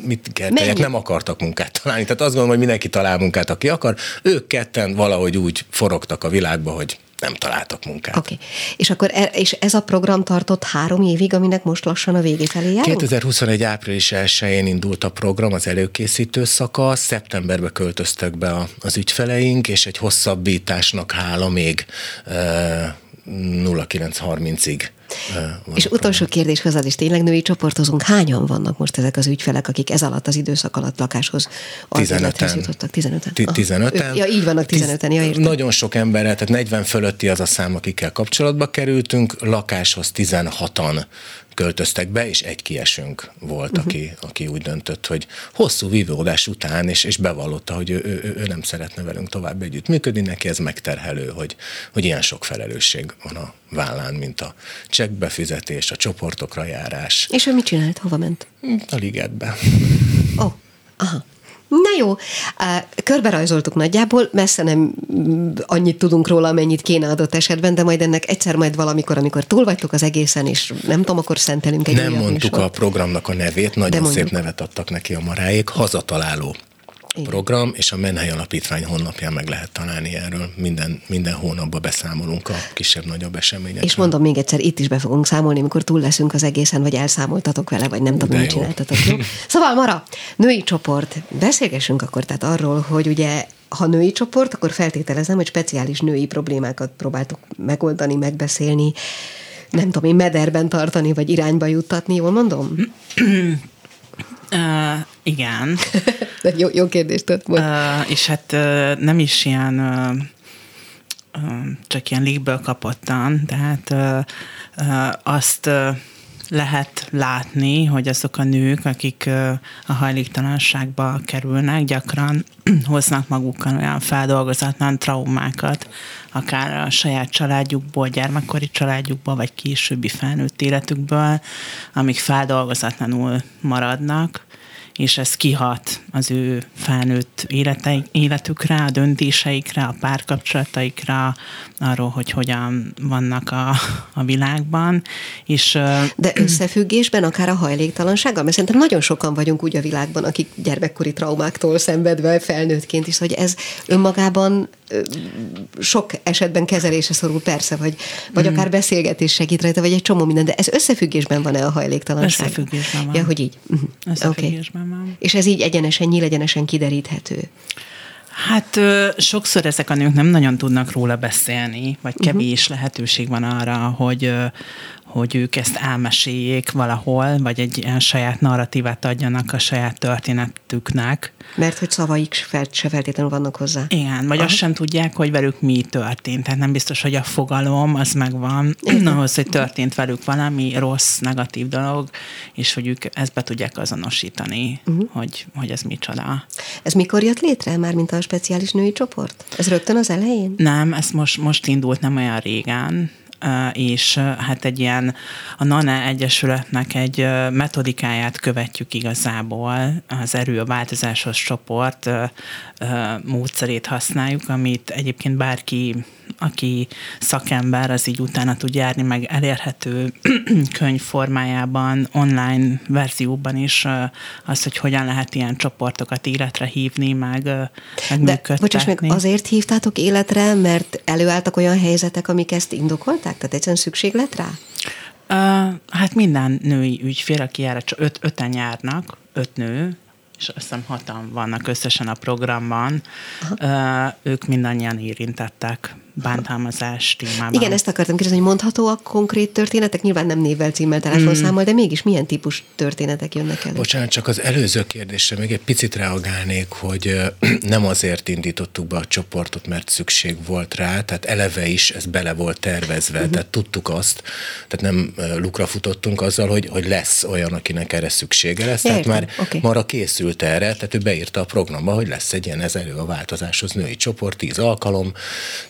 mit kell nem akartak munkát találni. Tehát azt gondolom, hogy mindenki talál munkát, aki akar. Ők ketten valahogy úgy forogtak a világba, hogy nem találtak munkát. Oké. Okay. És akkor e, és ez a program tartott három évig, aminek most lassan a végé felé járunk? 2021. április 1-én indult a program, az előkészítő szakasz, szeptemberbe költöztek be a, az ügyfeleink, és egy hosszabbításnak hála még e, 0930-ig és utolsó kérdés hozzád is, tényleg női csoportozunk, hányan vannak most ezek az ügyfelek, akik ez alatt az időszak alatt lakáshoz 15 jutottak? 15-en. 15 Ja, így vannak 15-en, ja, értem. Nagyon sok emberrel, tehát 40 fölötti az a szám, akikkel kapcsolatba kerültünk, lakáshoz 16-an költöztek be, és egy kiesünk volt, uh-huh. aki, aki úgy döntött, hogy hosszú vívódás után, és, és bevallotta, hogy ő, ő, ő nem szeretne velünk tovább együtt működni, neki ez megterhelő, hogy, hogy ilyen sok felelősség van a vállán, mint a csekkbefizetés, a csoportokra járás. És ő mit csinált? Hova ment? A ligetbe. Ó, oh, aha. Na jó, körberajzoltuk nagyjából, messze nem annyit tudunk róla, amennyit kéne adott esetben, de majd ennek egyszer majd valamikor, amikor túl vagytok az egészen, és nem tudom, akkor szentelünk egy Nem mondtuk a programnak a nevét, nagyon szép nevet adtak neki a maráék, hazataláló igen. program, és a Menhely Alapítvány honlapján meg lehet találni erről. Minden, minden hónapban beszámolunk a kisebb-nagyobb eseményekről. És mondom még egyszer, itt is be fogunk számolni, amikor túl leszünk az egészen, vagy elszámoltatok vele, vagy nem tudom, mit csináltatok. Jó? Szóval Mara, női csoport, beszélgessünk akkor tehát arról, hogy ugye ha női csoport, akkor feltételezem, hogy speciális női problémákat próbáltuk megoldani, megbeszélni, nem tudom én, mederben tartani, vagy irányba juttatni, jól mondom? Uh, igen. De jó, jó kérdést tett uh, És hát uh, nem is ilyen uh, uh, csak ilyen légből kapottan, tehát uh, uh, azt uh, lehet látni, hogy azok a nők, akik a hajléktalanságba kerülnek, gyakran hoznak magukkal olyan feldolgozatlan traumákat, akár a saját családjukból, gyermekkori családjukból, vagy későbbi felnőtt életükből, amik feldolgozatlanul maradnak, és ez kihat az ő felnőtt életei, életükre, a döntéseikre, a párkapcsolataikra, arról, hogy hogyan vannak a, a világban. És, De összefüggésben akár a hajléktalansággal, mert szerintem nagyon sokan vagyunk úgy a világban, akik gyermekkori traumáktól szenvedve felnőttként is, hogy ez önmagában sok esetben kezelése szorul, persze, vagy, vagy mm. akár beszélgetés segít rajta, vagy egy csomó minden, de ez összefüggésben van-e a hajléktalanság? Összefüggésben van. Ja, hogy így. Uh-huh. Összefüggésben okay. Van. És ez így egyenesen, nyílegyenesen kideríthető. Hát sokszor ezek a nők nem nagyon tudnak róla beszélni, vagy mhm. kevés uh-huh. lehetőség van arra, hogy, hogy ők ezt elmeséljék valahol, vagy egy ilyen saját narratívát adjanak a saját történetüknek. Mert hogy szavaik se feltétlenül vannak hozzá. Igen, vagy Aha. azt sem tudják, hogy velük mi történt. Tehát nem biztos, hogy a fogalom az megvan ahhoz, hogy történt velük valami rossz, negatív dolog, és hogy ők ezt be tudják azonosítani, uh-huh. hogy, hogy ez micsoda. Ez mikor jött létre, már mint a speciális női csoport? Ez rögtön az elején? Nem, ez most, most indult nem olyan régen és hát egy ilyen a NANE Egyesületnek egy metodikáját követjük igazából, az Erő a Változáshoz csoport módszerét használjuk, amit egyébként bárki aki szakember, az így utána tud járni, meg elérhető könyv formájában, online verzióban is az, hogy hogyan lehet ilyen csoportokat életre hívni, meg, meg De, bocsáss meg, azért hívtátok életre, mert előálltak olyan helyzetek, amik ezt indokolták? Tehát egyszerűen szükség lett rá? Uh, hát minden női ügyfél, aki csak öt, öten járnak, öt nő, és azt hiszem hatan vannak összesen a programban, Aha. ők mindannyian érintettek bántalmazás témában. Igen, ezt akartam kérdezni, hogy mondható a konkrét történetek? Nyilván nem névvel, címmel, telefonszámmal, mm. de mégis milyen típus történetek jönnek elő? Bocsánat, csak az előző kérdésre még egy picit reagálnék, hogy nem azért indítottuk be a csoportot, mert szükség volt rá, tehát eleve is ez bele volt tervezve, uh-huh. tehát tudtuk azt, tehát nem lukra futottunk azzal, hogy, hogy lesz olyan, akinek erre szüksége lesz, tehát már okay. marra készült erre, tehát ő beírta a programba, hogy lesz egy ilyen ez elő a változáshoz női csoport, tíz alkalom,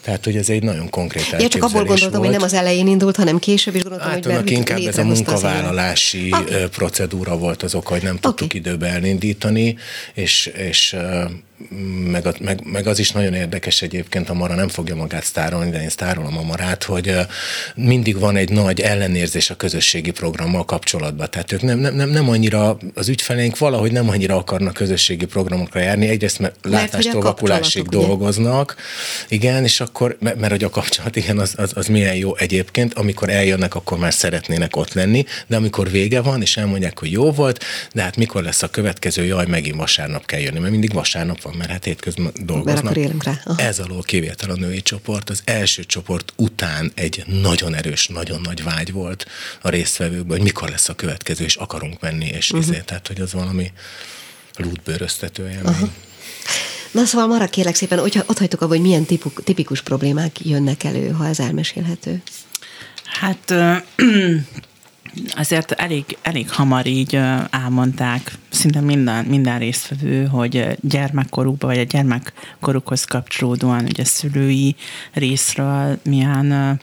tehát hogy ez egy nagyon konkrét Ja, csak abból gondoltam, volt. hogy nem az elején indult, hanem később is gondoltam, hát, hogy inkább ez a munkavállalási okay. procedúra volt az oka, hogy nem tudtuk okay. időbe elindítani, és, és meg, meg, meg az is nagyon érdekes egyébként, a Mara nem fogja magát sztárolni, de én sztárolom a Marát, hogy mindig van egy nagy ellenérzés a közösségi programmal kapcsolatban. Tehát ők nem, nem, nem, nem annyira, az ügyfeleink valahogy nem annyira akarnak közösségi programokra járni, egyrészt mert, mert látástól vakulásig dolgoznak, igen, és akkor, mert, mert hogy a kapcsolat, igen, az, az, az milyen jó egyébként, amikor eljönnek, akkor már szeretnének ott lenni, de amikor vége van, és elmondják, hogy jó volt, de hát mikor lesz a következő, jaj, megint vasárnap kell jönni, mert mindig vasárnap van van, mert hát hétközben dolgoznak. Mert akkor rá. Aha. Ez alól kivétel a női csoport. Az első csoport után egy nagyon erős, nagyon nagy vágy volt a résztvevőkben, hogy mikor lesz a következő, és akarunk menni, és uh-huh. izé, tehát, hogy az valami lútbőröztető élmény. Na szóval Mara, kérlek szépen, hogy ott hagytuk abban, hogy milyen tipuk, tipikus problémák jönnek elő, ha ez elmesélhető. Hát azért elég, elég hamar így elmondták szinte minden, minden résztvevő, hogy gyermekkorukban, vagy a gyermekkorukhoz kapcsolódóan ugye szülői részről milyen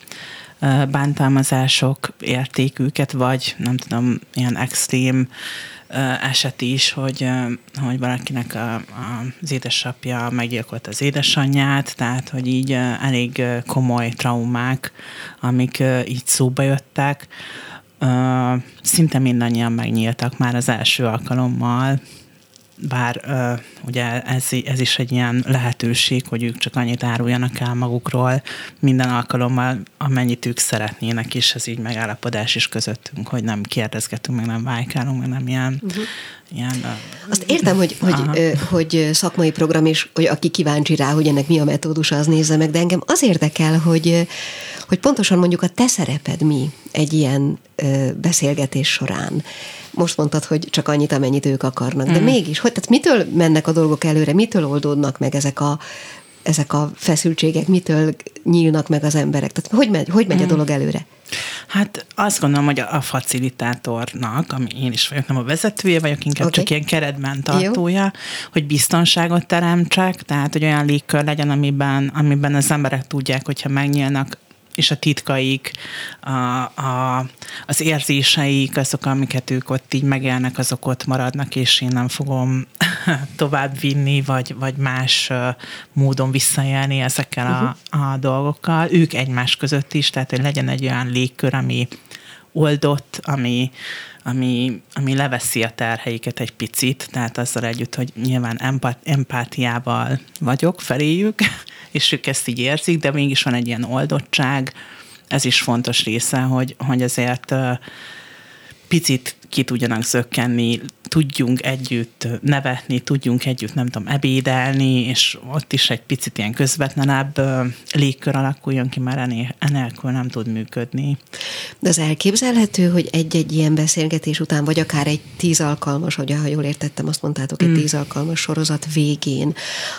bántalmazások érték őket, vagy nem tudom, ilyen extrém eset is, hogy, hogy valakinek a, a, az édesapja meggyilkolt az édesanyját, tehát hogy így elég komoly traumák, amik így szóba jöttek Szinte mindannyian megnyíltak már az első alkalommal, bár uh, ugye ez, ez is egy ilyen lehetőség, hogy ők csak annyit áruljanak el magukról minden alkalommal, amennyit ők szeretnének, és ez így megállapodás is közöttünk, hogy nem kérdezgetünk, meg nem vájkálunk, meg nem ilyen... Uh-huh. Ilyen Azt értem, hogy, hogy, hogy szakmai program, és hogy aki kíváncsi rá, hogy ennek mi a metódusa, az nézze meg, de engem az érdekel, hogy, hogy pontosan mondjuk a te szereped mi egy ilyen beszélgetés során most mondtad, hogy csak annyit, amennyit ők akarnak. De mm. mégis, hogy, tehát mitől mennek a dolgok előre, mitől oldódnak meg ezek a, ezek a feszültségek, mitől nyílnak meg az emberek? Tehát hogy megy, hogy megy a dolog előre? Hát azt gondolom, hogy a facilitátornak, ami én is vagyok, nem a vezetője vagyok, inkább okay. csak ilyen keretben tartója, Jó. hogy biztonságot teremtsek, tehát hogy olyan légkör legyen, amiben, amiben az emberek tudják, hogyha megnyílnak és a titkaik, a, a, az érzéseik, azok, amiket ők ott így megélnek, azok ott maradnak, és én nem fogom tovább vinni, vagy, vagy más módon visszajelni ezekkel uh-huh. a, a dolgokkal. Ők egymás között is, tehát hogy legyen egy olyan légkör, ami oldott, ami, ami, ami leveszi a terheiket egy picit, tehát azzal együtt, hogy nyilván empát, empátiával vagyok feléjük, és ők ezt így érzik, de mégis van egy ilyen oldottság, ez is fontos része, hogy, hogy azért picit ki tudjanak zökkenni, tudjunk együtt nevetni, tudjunk együtt, nem tudom, ebédelni, és ott is egy picit ilyen közvetlenebb légkör alakuljon ki, mert enélkül nem tud működni. De az elképzelhető, hogy egy-egy ilyen beszélgetés után, vagy akár egy tíz alkalmas, hogy ha jól értettem, azt mondtátok, egy mm. tíz alkalmas sorozat végén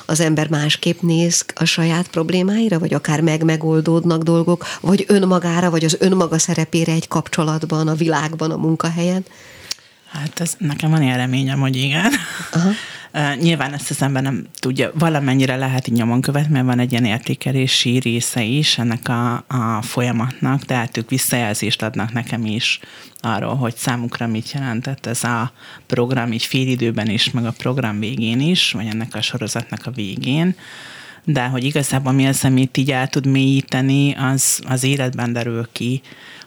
az ember másképp néz a saját problémáira, vagy akár meg-megoldódnak dolgok, vagy önmagára, vagy az önmaga szerepére egy kapcsolatban, a világban, a munkahelyen? Hát ez, nekem van ilyen reményem, hogy igen. Aha. nyilván ezt az ember nem tudja, valamennyire lehet így nyomon követni, mert van egy ilyen értékelési része is ennek a, a folyamatnak, tehát ők visszajelzést adnak nekem is arról, hogy számukra mit jelentett ez a program így félidőben is, meg a program végén is, vagy ennek a sorozatnak a végén de hogy igazából mi az, amit így el tud mélyíteni, az az életben derül ki.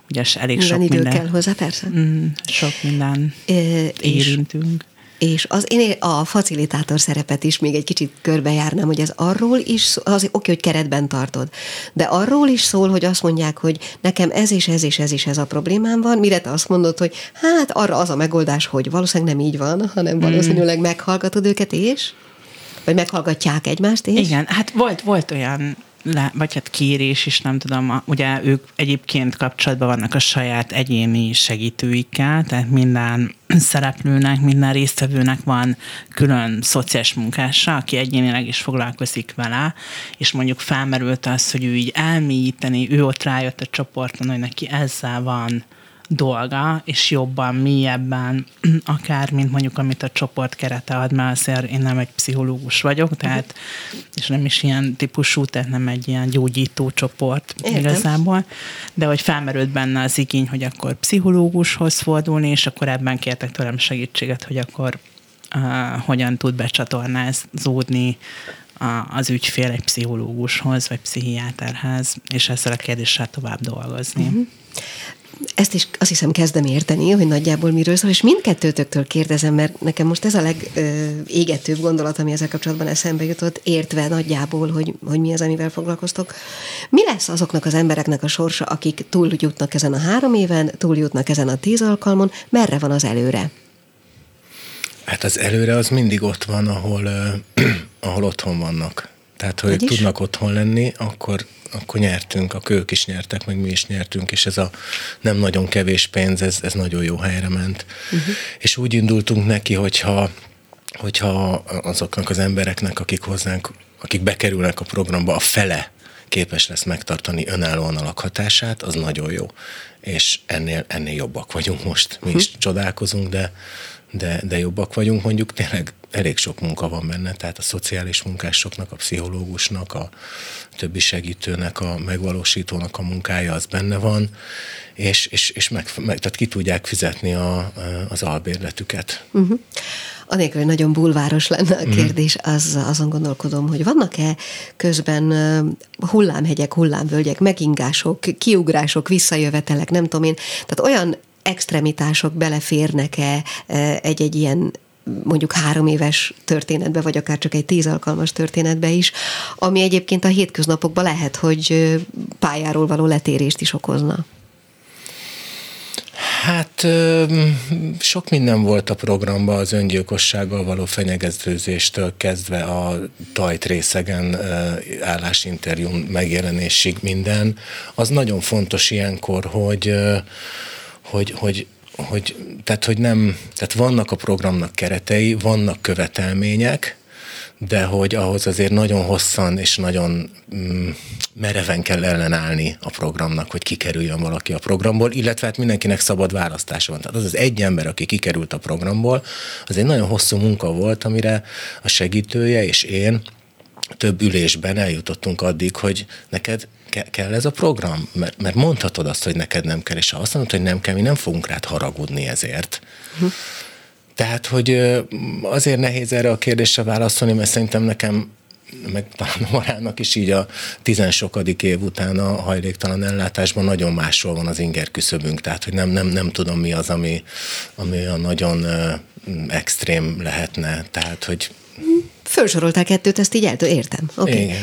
Ugye elég minden sok idő minden... kell hozzá, persze. Mm, sok minden e, érintünk. És az én a facilitátor szerepet is még egy kicsit körbejárnám, hogy ez arról is, az oké, hogy keretben tartod, de arról is szól, hogy azt mondják, hogy nekem ez és ez és ez is ez a problémám van, mire te azt mondod, hogy hát arra az a megoldás, hogy valószínűleg nem így van, hanem valószínűleg meghallgatod őket és? Vagy meghallgatják egymást és? Igen, hát volt, volt olyan le, vagy hát kérés is, nem tudom, ugye ők egyébként kapcsolatban vannak a saját egyéni segítőikkel, tehát minden szereplőnek, minden résztvevőnek van külön szociális munkása, aki egyénileg is foglalkozik vele, és mondjuk felmerült az, hogy ő így elmélyíteni, ő ott rájött a csoporton, hogy neki ezzel van dolga, és jobban, mélyebben, akár, mint mondjuk, amit a csoport kerete ad, mert azért én nem egy pszichológus vagyok, tehát, és nem is ilyen típusú, tehát nem egy ilyen gyógyító csoport Értem. igazából, de hogy felmerült benne az igény, hogy akkor pszichológushoz fordulni, és akkor ebben kértek tőlem segítséget, hogy akkor uh, hogyan tud becsatornázódni az ügyfél egy pszichológushoz, vagy pszichiáterhez, és ezzel a kérdéssel tovább dolgozni. Uh-huh ezt is azt hiszem kezdem érteni, hogy nagyjából miről szól, és mindkettőtöktől kérdezem, mert nekem most ez a legégetőbb gondolat, ami ezzel kapcsolatban eszembe jutott, értve nagyjából, hogy, hogy mi az, amivel foglalkoztok. Mi lesz azoknak az embereknek a sorsa, akik túljutnak ezen a három éven, túljutnak ezen a tíz alkalmon, merre van az előre? Hát az előre az mindig ott van, ahol, ahol otthon vannak. Tehát, hogy Vagyis? tudnak otthon lenni, akkor akkor nyertünk, a ők is nyertek, meg mi is nyertünk, és ez a nem nagyon kevés pénz, ez, ez nagyon jó helyre ment. Uh-huh. És úgy indultunk neki, hogyha, hogyha azoknak az embereknek, akik hozzánk, akik bekerülnek a programba, a fele képes lesz megtartani önállóan a lakhatását, az nagyon jó. És ennél, ennél jobbak vagyunk most. Mi is uh-huh. csodálkozunk, de de, de jobbak vagyunk, mondjuk tényleg elég sok munka van benne, tehát a szociális munkásoknak, a pszichológusnak, a többi segítőnek, a megvalósítónak a munkája az benne van, és, és, és meg, meg, tehát ki tudják fizetni a, az albérletüket. Uh-huh. Anélkül, hogy nagyon bulváros lenne a mhm. kérdés, az, azon gondolkodom, hogy vannak-e közben hullámhegyek, hullámvölgyek, megingások, kiugrások, visszajövetelek, nem tudom én, tehát olyan extremitások beleférnek-e egy-egy ilyen mondjuk három éves történetbe, vagy akár csak egy tíz alkalmas történetbe is, ami egyébként a hétköznapokban lehet, hogy pályáról való letérést is okozna. Hát sok minden volt a programban az öngyilkossággal való fenyegetőzéstől kezdve a tajt részegen állásinterjún megjelenésig minden. Az nagyon fontos ilyenkor, hogy hogy, hogy, hogy, tehát, hogy nem, tehát vannak a programnak keretei, vannak követelmények, de hogy ahhoz azért nagyon hosszan és nagyon mm, mereven kell ellenállni a programnak, hogy kikerüljön valaki a programból, illetve hát mindenkinek szabad választása van. Tehát az az egy ember, aki kikerült a programból, az egy nagyon hosszú munka volt, amire a segítője és én több ülésben eljutottunk addig, hogy neked ke- kell ez a program? Mert, mert mondhatod azt, hogy neked nem kell, és ha azt mondod, hogy nem kell, mi nem fogunk rád haragudni ezért. Uh-huh. Tehát, hogy azért nehéz erre a kérdésre válaszolni, mert szerintem nekem meg talán Marának is így a tizensokadik év után a hajléktalan ellátásban nagyon másról van az inger küszöbünk, tehát hogy nem, nem, nem tudom mi az, ami, ami a nagyon extrém lehetne, tehát hogy Fölsoroltál kettőt, ezt így eltől értem. Okay. Igen,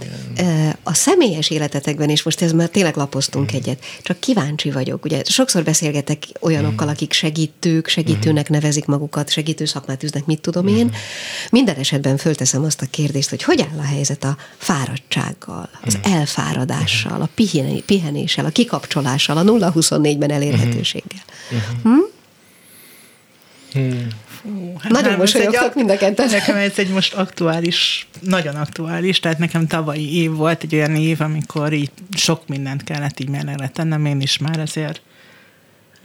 igen. A személyes életetekben, és most ez már tényleg lapoztunk mm. egyet, csak kíváncsi vagyok. Ugye sokszor beszélgetek olyanokkal, mm. akik segítők, segítőnek mm. nevezik magukat, segítő szakmát üznek, mit tudom én. Mm. Minden esetben fölteszem azt a kérdést, hogy hogy áll a helyzet a fáradtsággal, az mm. elfáradással, a pihenéssel, a kikapcsolással, a 0-24-ben elérhetőséggel. Mm. Hm? Hmm. Fú, hát nagyon mosolyogtak mind a ketten. Nekem ez egy most aktuális, nagyon aktuális, tehát nekem tavalyi év volt egy olyan év, amikor így sok mindent kellett így mellene tennem, én is már ezért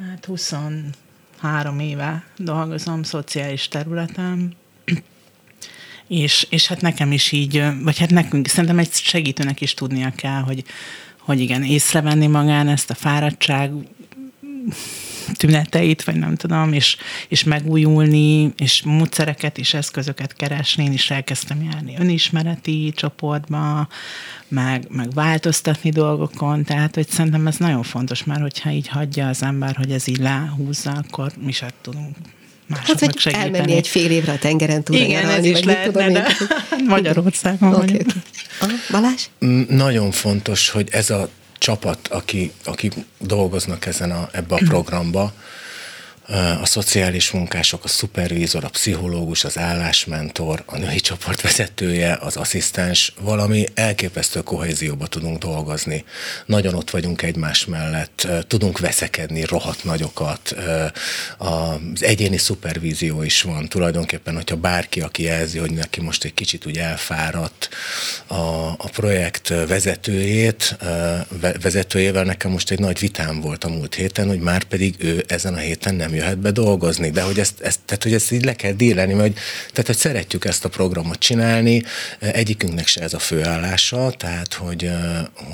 hát 23 éve dolgozom szociális területen, És, és hát nekem is így, vagy hát nekünk, szerintem egy segítőnek is tudnia kell, hogy, hogy igen, észrevenni magán ezt a fáradtság tüneteit, vagy nem tudom, és, és megújulni, és módszereket és eszközöket keresni. Én is elkezdtem járni önismereti csoportba, meg, meg változtatni dolgokon, tehát hogy szerintem ez nagyon fontos, mert hogyha így hagyja az ember, hogy ez így lehúzza, akkor mi sem tudunk Hát, hogy segíteni. elmenni egy fél évre a tengeren túl Igen, nyaralni, ez is lehetne, de Magyarországon okay, okay. Balázs? Mm, nagyon fontos, hogy ez a csapat, aki, aki dolgoznak ezen a, ebbe a programba, a szociális munkások, a szupervízor, a pszichológus, az állásmentor, a női csoport vezetője, az asszisztens, valami elképesztő kohézióba tudunk dolgozni. Nagyon ott vagyunk egymás mellett, tudunk veszekedni rohadt nagyokat, az egyéni szupervízió is van. Tulajdonképpen, hogyha bárki, aki jelzi, hogy neki most egy kicsit úgy elfáradt a, a projekt vezetőjét, vezetőjével nekem most egy nagy vitám volt a múlt héten, hogy már pedig ő ezen a héten nem jöhet be dolgozni, de hogy ezt, ezt, tehát, hogy ezt így le kell díleni, mert tehát, hogy szeretjük ezt a programot csinálni, egyikünknek se ez a főállása, tehát hogy,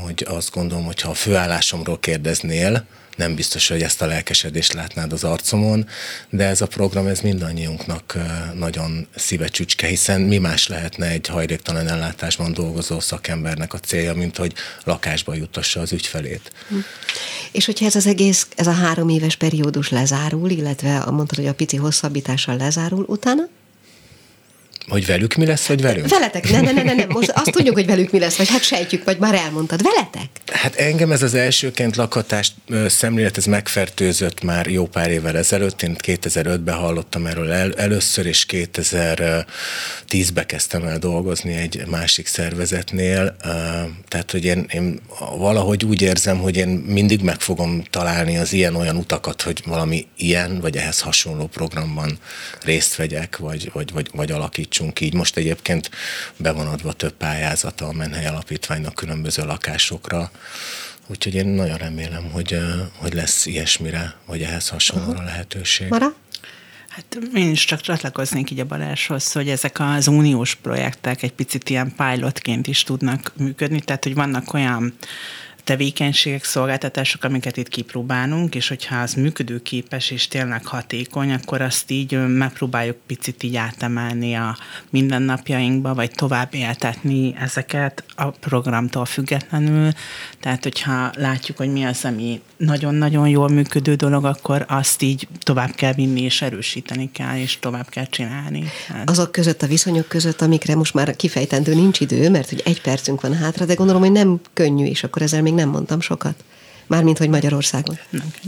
hogy azt gondolom, hogy ha a főállásomról kérdeznél, nem biztos, hogy ezt a lelkesedést látnád az arcomon, de ez a program, ez mindannyiunknak nagyon szívecsücske, hiszen mi más lehetne egy hajléktalan ellátásban dolgozó szakembernek a célja, mint hogy lakásba jutassa az ügyfelét. Hm. És hogyha ez az egész, ez a három éves periódus lezárul, illetve mondtad, hogy a pici hosszabbítással lezárul, utána? Hogy velük mi lesz, vagy velünk? Veletek, ne, ne, ne, ne, ne. most azt tudjuk, hogy velük mi lesz, vagy hát sejtjük, vagy már elmondtad. Veletek? Hát engem ez az elsőként lakhatást szemlélet, ez megfertőzött már jó pár évvel ezelőtt. Én 2005-ben hallottam erről el, először, és 2010-ben kezdtem el dolgozni egy másik szervezetnél. Tehát, hogy én, én valahogy úgy érzem, hogy én mindig meg fogom találni az ilyen-olyan utakat, hogy valami ilyen, vagy ehhez hasonló programban részt vegyek, vagy, vagy, vagy, vagy alakítsam alakítsunk így. Most egyébként be van adva több pályázata a Menhely Alapítványnak különböző lakásokra, úgyhogy én nagyon remélem, hogy, hogy lesz ilyesmire, vagy ehhez hasonlóra lehetőség. Mara? Hát én is csak csatlakoznék így a Balázshoz, hogy ezek az uniós projektek egy picit ilyen pilotként is tudnak működni, tehát hogy vannak olyan tevékenységek, szolgáltatások, amiket itt kipróbálunk, és hogyha az működőképes és tényleg hatékony, akkor azt így megpróbáljuk picit így átemelni a mindennapjainkba, vagy tovább éltetni ezeket a programtól függetlenül. Tehát, hogyha látjuk, hogy mi az, ami nagyon-nagyon jól működő dolog, akkor azt így tovább kell vinni, és erősíteni kell, és tovább kell csinálni. Hát. Azok között, a viszonyok között, amikre most már kifejtendő nincs idő, mert hogy egy percünk van hátra, de gondolom, hogy nem könnyű, és akkor ezzel még nem mondtam sokat. Mármint, hogy Magyarországon.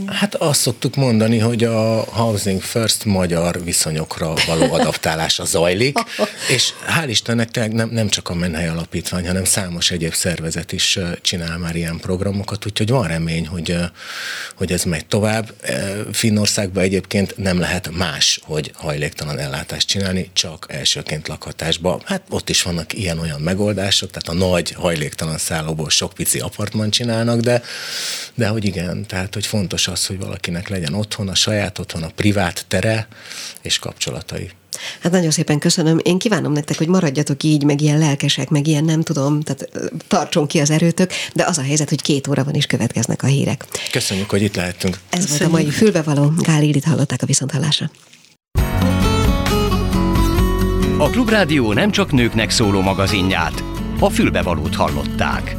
Hát azt szoktuk mondani, hogy a Housing First magyar viszonyokra való adaptálása zajlik, és hál' Istennek nem, nem csak a Menhely Alapítvány, hanem számos egyéb szervezet is csinál már ilyen programokat, úgyhogy van remény, hogy, hogy ez megy tovább. Finnországban egyébként nem lehet más, hogy hajléktalan ellátást csinálni, csak elsőként lakhatásba. Hát ott is vannak ilyen-olyan megoldások, tehát a nagy hajléktalan szállóból sok pici apartman csinálnak, de de hogy igen, tehát hogy fontos az, hogy valakinek legyen otthon, a saját otthon, a privát tere és kapcsolatai. Hát nagyon szépen köszönöm. Én kívánom nektek, hogy maradjatok így, meg ilyen lelkesek, meg ilyen nem tudom, tehát tartson ki az erőtök, de az a helyzet, hogy két óra van és következnek a hírek. Köszönjük, hogy itt lehettünk. Ez Köszönjük. volt a mai fülbevaló. Gál Irit hallották a viszonthallásra. A Klubrádió nem csak nőknek szóló magazinját, a fülbevalót hallották.